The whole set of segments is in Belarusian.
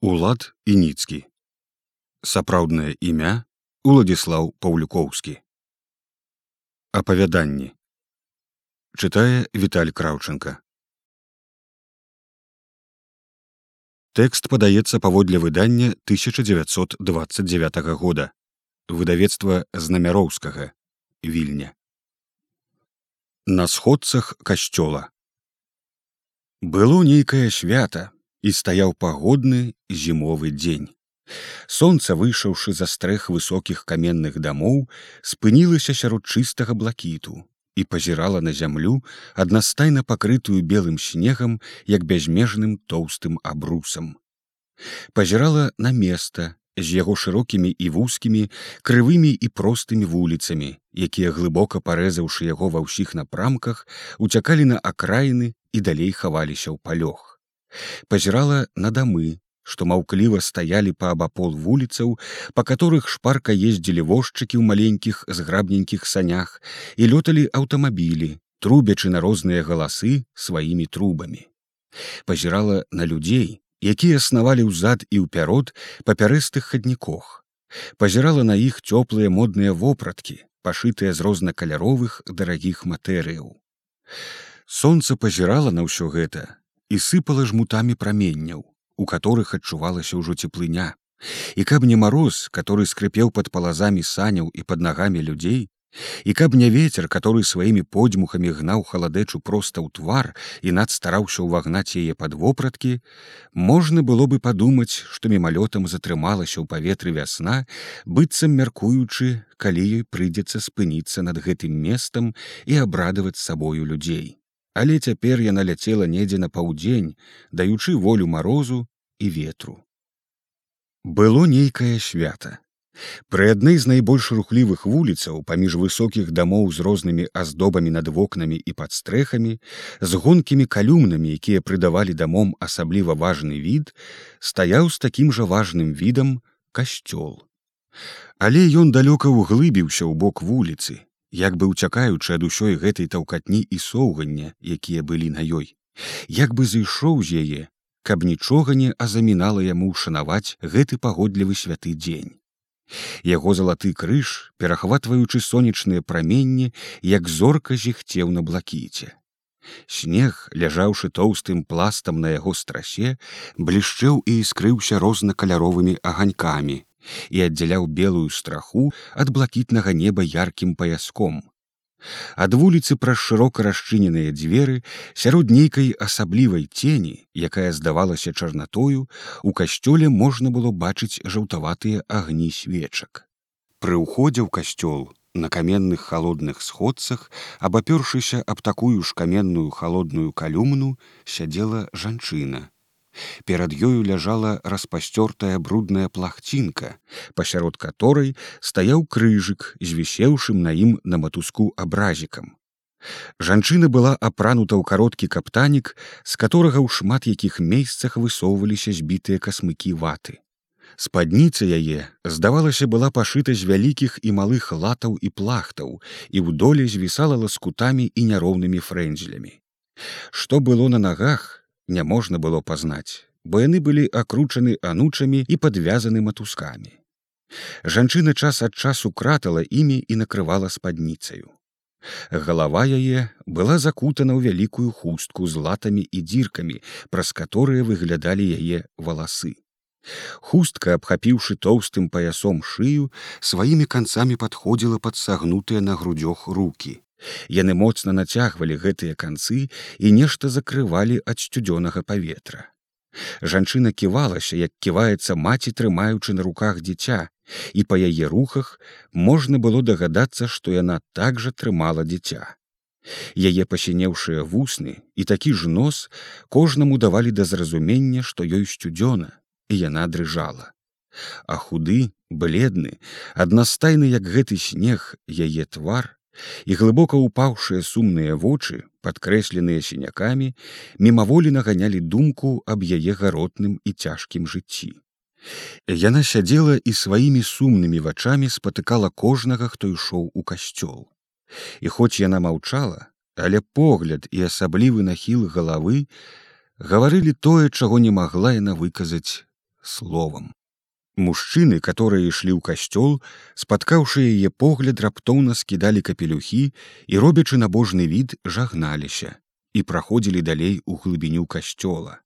Улад ініцкі. Сапраўднае імя Уладзіслаў Паўлюкоўскі. Апавяданні. Чытае Віталь Краўчынка. Тэкст падаецца паводле выдання 1929 года. Выдавецтва знамяроўскага вільня. На сходцах касцёла. Было нейкае свята, і стаяў пагодны зімовы дзень. Сонца, выйшаўшы за стрэх высокіх каменных дамоў, спынілася сярод чыстага блакіту і пазірала на зямлю аднастайна пакрытую белым снегам як бязмежным тоўстым абрусам. Пазірала на места з яго шырокімі і вузкімі крывымі і простымі вуліцамі, якія глыбока парэзаўшы яго ва ўсіх напрамках, уцякалі на акраіны і далей хаваліся ў палёх пазірала на дамы, што маўкліва стаялі па абапол вуліцаў, па которых шпарка ездзілі вожчыкі ў маленькіх зграбненькіх санях і лёталі аўтамабілі, трубячы на розныя галасы сваімі трубамі. Пазірала на людзей, якія снавалі ўзад і ўпярод папярэстых хаднікох. Пазірала на іх цёплыя модныя вопраткі, пашытыя з рознакаляровых дарагіх матэрыяў. Сонца пазірала на ўсё гэта, і сыпала жмутамі праменняў, у которых адчувалася ўжо цеплыня. І каб не мароз, который скрыпеў под палазамі саняў і под нагамі людзей, і каб не ветер, который сваімі подзьмухамі гнаў халадэчу проста ў твар і над стараўся ўвагнаць яе пад вопраткі, можна было бы падумаць, што мімалётам затрымалася ў паветры вясна, быццам мяркуючы, калі ёй прыйдзецца спыніцца над гэтым местам і абрадаваць сабою людзей але цяпер яна ляцела недзе на паўдзень, даючы волю марозу і ветру. Было нейкае свята. Пры адной з найбольш рухлівых вуліцаў паміж высокіх дамоў з рознымі аздобамі над вокнамі і пад стрэхамі, з гонкімі калюмнамі, якія прыдавалі дамом асабліва важны від, стаяў з такім жа важным відам касцёл. Але ён далёка ўглыбіўся ў бок вуліцы, як бы уцякаючы ад усёй гэтай таўкатні і соўгання, якія былі на ёй, як бы зышоў з яе, каб нічога не азамінала яму шанаваць гэты пагодлівы святы дзень. Яго залаты крыж, перахватваючы сонечныя праменні, як зорка зіхцеў на блакіце. Снег, ляжаўшы тоўстым пластам на яго страсе, блішчэў і іскрыўся рознакаляровымі аганькамі, і аддзяляў белую страху ад блакітнага неба яркім паяском. Ад вуліцы праз шырока расчыненыя дзверы сярод нейкай асаблівай цені, якая здавалася чарнатою, у касцёле можна было бачыць жаўтаватыя агні свечак. Пры ўходзе ў касцёл на каменных халодных сходцах, абапёршыся аб такую ж каменную халодную калюмну сядзела жанчына Перад ёю ляжала распасцёртая брудная плахцінка, пасярод которой стаяў крыжык, звісеўшым на ім на матуску абразікам. Жанчына была апранута ў кароткі каптанік, з которого ў шмат якіх месцах высоўваліся збітыя касмыкі ваты. Спадніца яе, здавалася, была пашыта з вялікіх і малых латаў і плахтаў і ў доле звісала ласкутамі і няроўнымі фрэнзелямі. Што было на нагах, няможна было пазнаць, бо яны былі акручаны анучамі і падвязаны матускамі. Жанчына час ад часу кратала імі і накрывала спадніцаю. Галава яе была закутана ў вялікую хустку з латамі і дзіркамі, праз каторыя выглядалі яе валасы. Хустка, абхапіўшы тоўстым паясом шыю, сваімі канцамі падходзіла пад сагнутыя на грудзёх руки. Яны моцна нацягвалі гэтыя канцы і нешта закрывалі ад сцюдзёнага паветра. Жанчына ківалася, як ківаецца маці, трымаючы на руках дзіця, і па яе рухах можна было дагадацца, што яна так жа трымала дзіця. Яе пасінеўшыя вусны і такі ж нос кожнаму давалі да зразумення, што ёй сцюдзёна, і яна дрыжала. А худы, бледны, аднастайны як гэты снег яе твар, і глыбока ўпаўшыя сумныя вочы падкрэсленыя сінякамі мімаволі наганялі думку аб яе гаротным і цяжкім жыцці яна сядзела і сваімі сумнымі вачамі спатыкала кожнага хто ішоў у касцёл і хоць яна маўчала але погляд і асаблівы нахіл галавы гаварылі тое чаго не магла яна выказаць словам. Мужчыны, которые ішлі ў касцёл, спаткаўшы яе погляд раптоўна скідалі капелюхі і робячы набожны від жагналіся і праходзілі далей у глыбіню касцёла.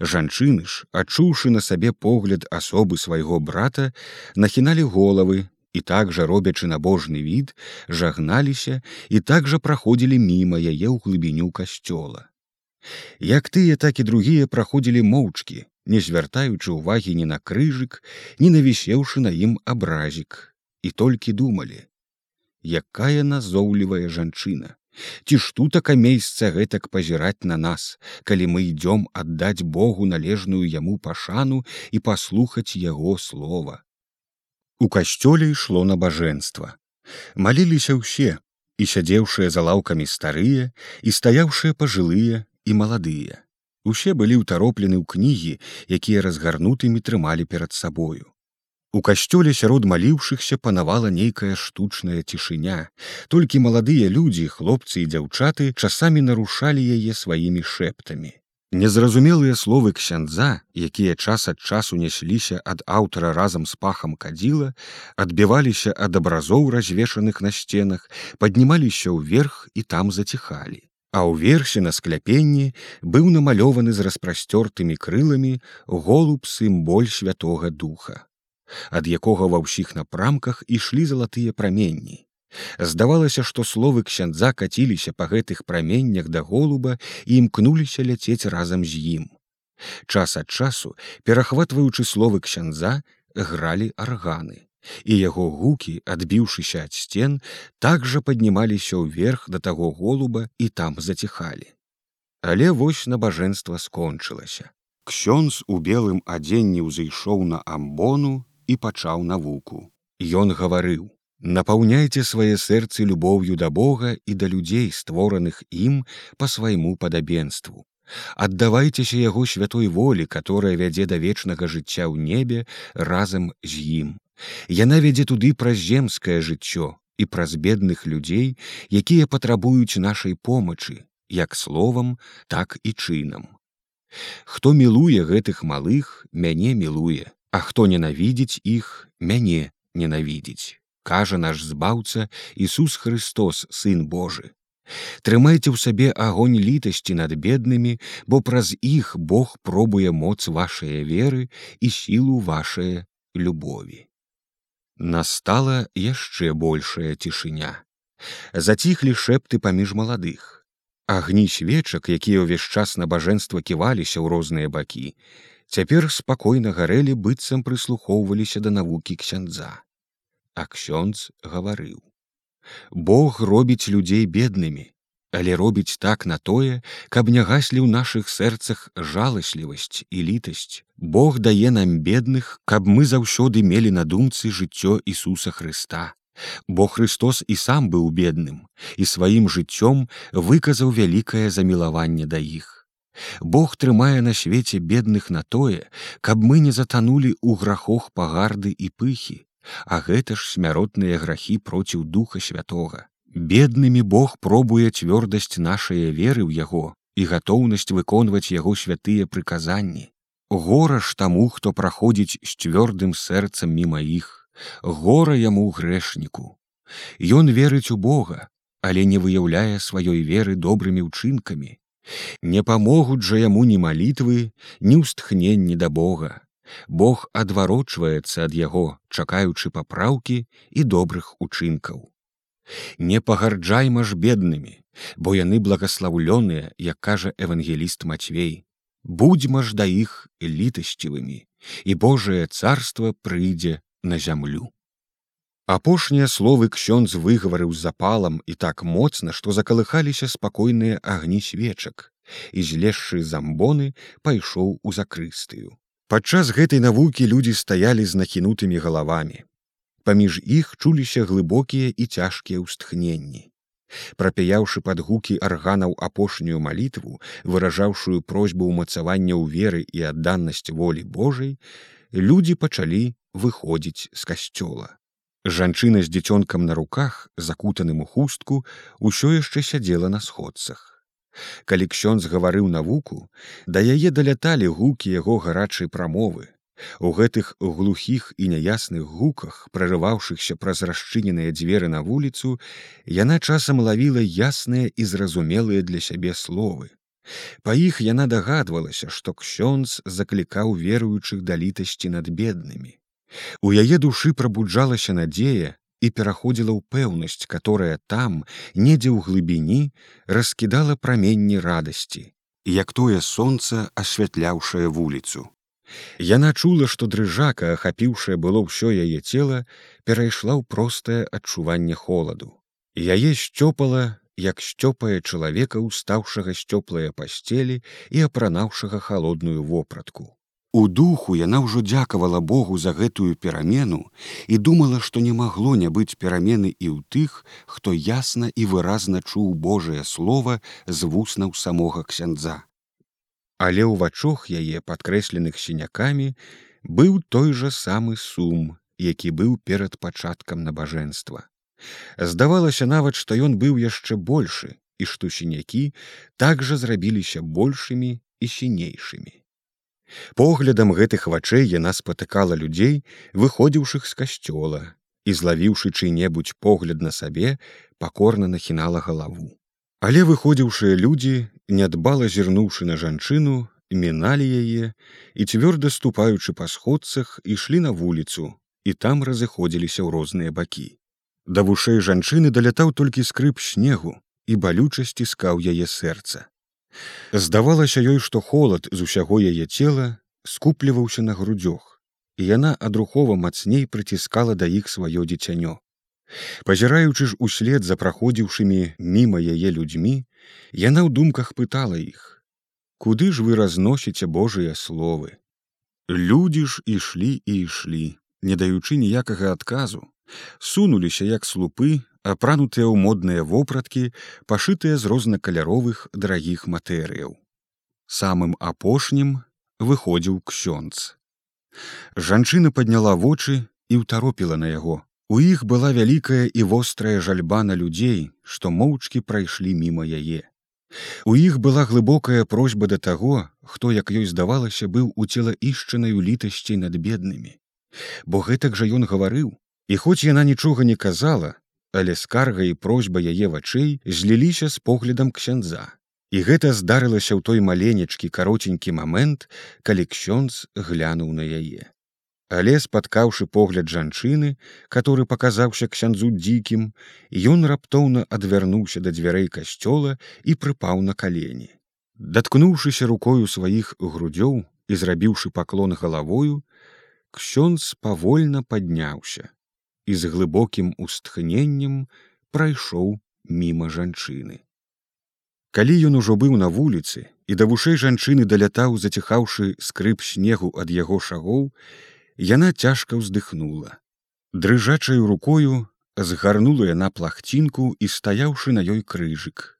Жанчыны ж, адчуўшы на сабе погляд асобы свайго брата, нахіналі головы і так жа робячы набожны від, жагналіся і так жа праходзілі міма яе ў глыбіню касцёла. Як тыя, так і другія праходзілі моўчкі, не звяртаючы ўвагі ні на крыжык, не навісеўшы на ім абразік, і толькі думалі: якая назоўлівая жанчына, Ці ж тутака месца гэтак пазіраць на нас, калі мы ідём аддаць Богу належную яму пашану і паслухаць яго слова. У касцёле ішло набажэнства. Маліліся ўсе, і сядзеўшыя за лаўкамі старыя, і стаяўшыя пажылыя і маладыя. Усе былі ўтароплены ў кнігі, якія разгарнутымі трымалі перад сабою. У касцёле сярод маліўшыхся панавала нейкая штучная цішыня. Толькі маладыя людзі, хлопцы і дзяўчаты часамі нарушалі яе сваімі шэптамі. Незразумелыя словы ксяндза, якія час ад часу нясліся ад аўтара разам з пахам кадзіла, адбіваліся ад абразоў развешаных на сценах, паднімаліся ўверх і там заціхалі а ў версе на скляпенні быў намалёваны з распрасцёртымі крыламі голуб сымболь святого духа, ад якога ва ўсіх напрамках ішлі залатыя праменні. Здавалася, што словы ксяндза каціліся па гэтых праменнях да голуба і імкнуліся ляцець разам з ім. Час ад часу, перахватваючы словы ксяндза, гралі арганы і яго гукі, адбіўшыся ад сцен, так жа паднімаліся ўверх да таго голуба і там заціхалі. Але вось набажэнства скончылася. Ксёнз у белым адзенні ўзышоў на амбону і пачаў навуку. Ён гаварыў: Напаўняйце свае сэрцы любоўю да Бога і да людзей, створаных ім па свайму падабенству. Аддавайцеся яго святой волі, которая вядзе да вечнага жыцця ў небе разам з ім. Яна вядзе туды праз земскае жыццё і праз бедных людзей, якія патрабуюць нашай помачы, як словам, так і чынам. Хто мілуе гэтых малых, мяне мілуе, а хто ненавідзіць іх, мяне ненавідзіць. Кажа наш збаўца Ісус Христос, сын Божы. Трымайце ў сабе агонь літасці над беднымі, бо праз іх Бог пробуе моц вашай веры і сілу вашай любові. Настала яшчэ большая цішыня. Заціхлі шэпты паміж маладых. Агні свечак, якія ўвесь час набажэнства ківаліся ў розныя бакі, цяпер спакойна гарэлі быццам прыслухоўваліся да навукі ксяндза. А ксёндз гаварыў: Бог робіць людзей беднымі, але робіць так на тое, каб не гаслі ў нашых сэрцах жаласлівасць і літасць. Бог дае нам бедных, каб мы заўсёды мелі на думцы жыццё Ісуса Хрыста. Бо Христос і сам быў бедным і сваім жыццём выказаў вялікае замілаванне да іх. Бог трымае на свеце бедных на тое, каб мы не затанулі ў грахох пагарды і пыхі, а гэта ж смяротныя грахі проціў духа святого беднымі Бог пробуе цвёрдасць нашай веры ў яго і гатоўнасць выконваць яго святыя прыказанні. Гора ж таму, хто праходзіць з цвёрдым сэрцам міма іх, гора яму грэшніку. Ён верыць у Бога, але не выяўляе сваёй веры добрымі ўчынкамі. Не памогуць жа яму ні малітвы, ні ўстхненні да Бога. Бог адварочваецца ад яго, чакаючы папраўкі і добрых учынкаў. Не пагарджайма ж беднымі, бо яны благаслаўлёныя, як кажа евангеліст Мацвей. Будзьма ж да іх літасцівымі, і Божае царства прыйдзе на зямлю. Апошнія словы ксёндз выгаварыў з запалам і так моцна, што закалыхаліся спакойныя агні свечак, і злезшы замбоны пайшоў у закрыстыю. Падчас гэтай навукі людзі стаялі з нахінутымі галавамі паміж іх чуліся глыбокія і цяжкія ўстхненні. Прапяяўшы пад гукі арганаў апошнюю малітву, выражаўшую просьбу ўмацавання ў веры і адданнасць волі Божай, людзі пачалі выходзіць з касцёла. Жанчына з дзіцёнкам на руках, закутаным у хустку, усё яшчэ сядзела на сходцах. Калі ксёнз гаварыў навуку, да яе даляталі гукі яго гарачай прамовы, У гэтых глухіх і няясных гуках, прарываўшыхся праз расчыненыя дзверы на вуліцу, яна часам лавіла ясныя і зразумелыя для сябе словы. Па іх яна дагадвалася, што ксёнз заклікаў веруючых да літасці над беднымі. У яе душы прабуджалася надзея і пераходзіла ў пэўнасць, которая там, недзе ў глыбіні, раскідала праменні радасці, як тое сонца асвятляўшае вуліцу. Яна чула, што дрыжака, ахапіўшае было ўсё яе цела, перайшла ў простае адчуванне холаду. Яе сцёпала, як сцёпае чалавека, устаўшага сцёплыя пасцелі і апранаўшага халодную вопратку. У духу яна ўжо дзякавала Богу за гэтую перамену і думала, што не магло не быць перамены і ў тых, хто ясна і выразна чуў Божае слово з вуснаў самога ксяндза але ў вачох яе падкрэсленых сінякамі быў той жа самы сум, які быў перад пачаткам набажэнства. Здавалася нават, што ён быў яшчэ большы і што сінякі так жа зрабіліся большымі і сінейшымі. Поглядам гэтых вачэй яна спатыкала людзей, выходзіўшых з касцёла і злавіўшы чый-небудзь погляд на сабе, пакорна нахінала галаву. Але выходзіўшыя людзі, нядбала зірнуўшы на жанчыну, міналі яе і цвёрда ступаючы па сходцах ішлі на вуліцу і там разыходзіліся ў розныя бакі. Да вушэй жанчыны далятаў толькі скрып снегу і балюча сціскаў яе сэрца. Здавалася ёй, што холад з усяго яе цела скупліваўся на грудзёх, і яна адрухова мацней прыціскала да іх сваё дзіцянё. Пазіраючы ж услед за праходзіўшымі міма яе людзьмі, яна ў думках пытала іх: Куды ж вы разносіце Божыя словы? Людзі ж ішлі і ішлі, не даючы ніякага адказу, сунуліся як слупы, апранутыя ў модныя вопраткі, пашытыя з рознакаляровых дарагіх матэрыяў. Самым апошнім выходзіў ксёнц. Жанчына падняла вочы і ўтаропіла на яго, У іх была вялікая і вострая жальба на людзей, што моўчкі прайшлі міма яе. У іх была глыбокая просьба да таго, хто, як ёй здавалася, быў у цела ішчанаю літасцей над беднымі. Бо гэтак жа ён гаварыў, і хоць яна нічога не казала, але скарга і просьба яе вачэй зліліся з поглядам ксяндза. І гэта здарылася ў той маленечкі каротенькі момент, калі ксёнз глянуў на яе але спаткаўшы погляд жанчыны который паказаўся ксяндзу дзікім ён раптоўна адвярнуўся да дзвярэй касцёла і прыпаў на калені. Даткнуўшыся рукою сваіх грудзёў і зрабіўшы паклон галавою ксёнз павольна падняўся і з глыбокім устхненнем прайшоў міма жанчыны. Калі ён ужо быў на вуліцы і да вушэй жанчыны далятаў заціхаўшы скрып снегу ад яго шагоў Яна цяжка ўздыхнула. Дрыжачаю рукою згарнула яна плахцінку і стаяўшы на ёй крыжык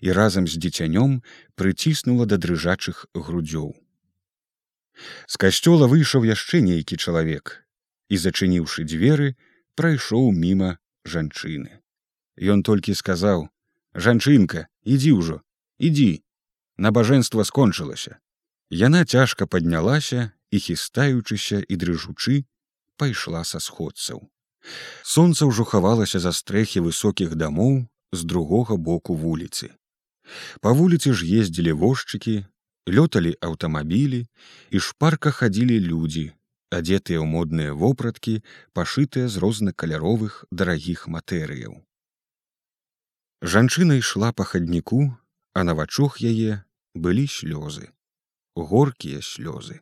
і разам з дзіцянём прыціснула да дрыжачых грудзёў. З касцёла выйшаў яшчэ нейкі чалавек і, зачыніўшы дзверы, прайшоў міма жанчыны. Ён толькі сказаў: « Жанчынка, ідзі ўжо, ідзі, набажэнства скончылася. Яна цяжка паднялася і хістаючыся і дрыжучы пайшла са сходцаў. Сонца ўжо хавалася за стрэхі высокіх дамоў з другога боку вуліцы. Па вуліцы ж ездзілі возчыкі, лёталі аўтамабілі і шпарка хадзілі людзі, адетыя ў модныя вопраткі, пашытыя з рознакаляровых дарагіх матэрыяў. Жанчына ішла па хадніку, а на вачох яе былі слёзы, горкія слёзы.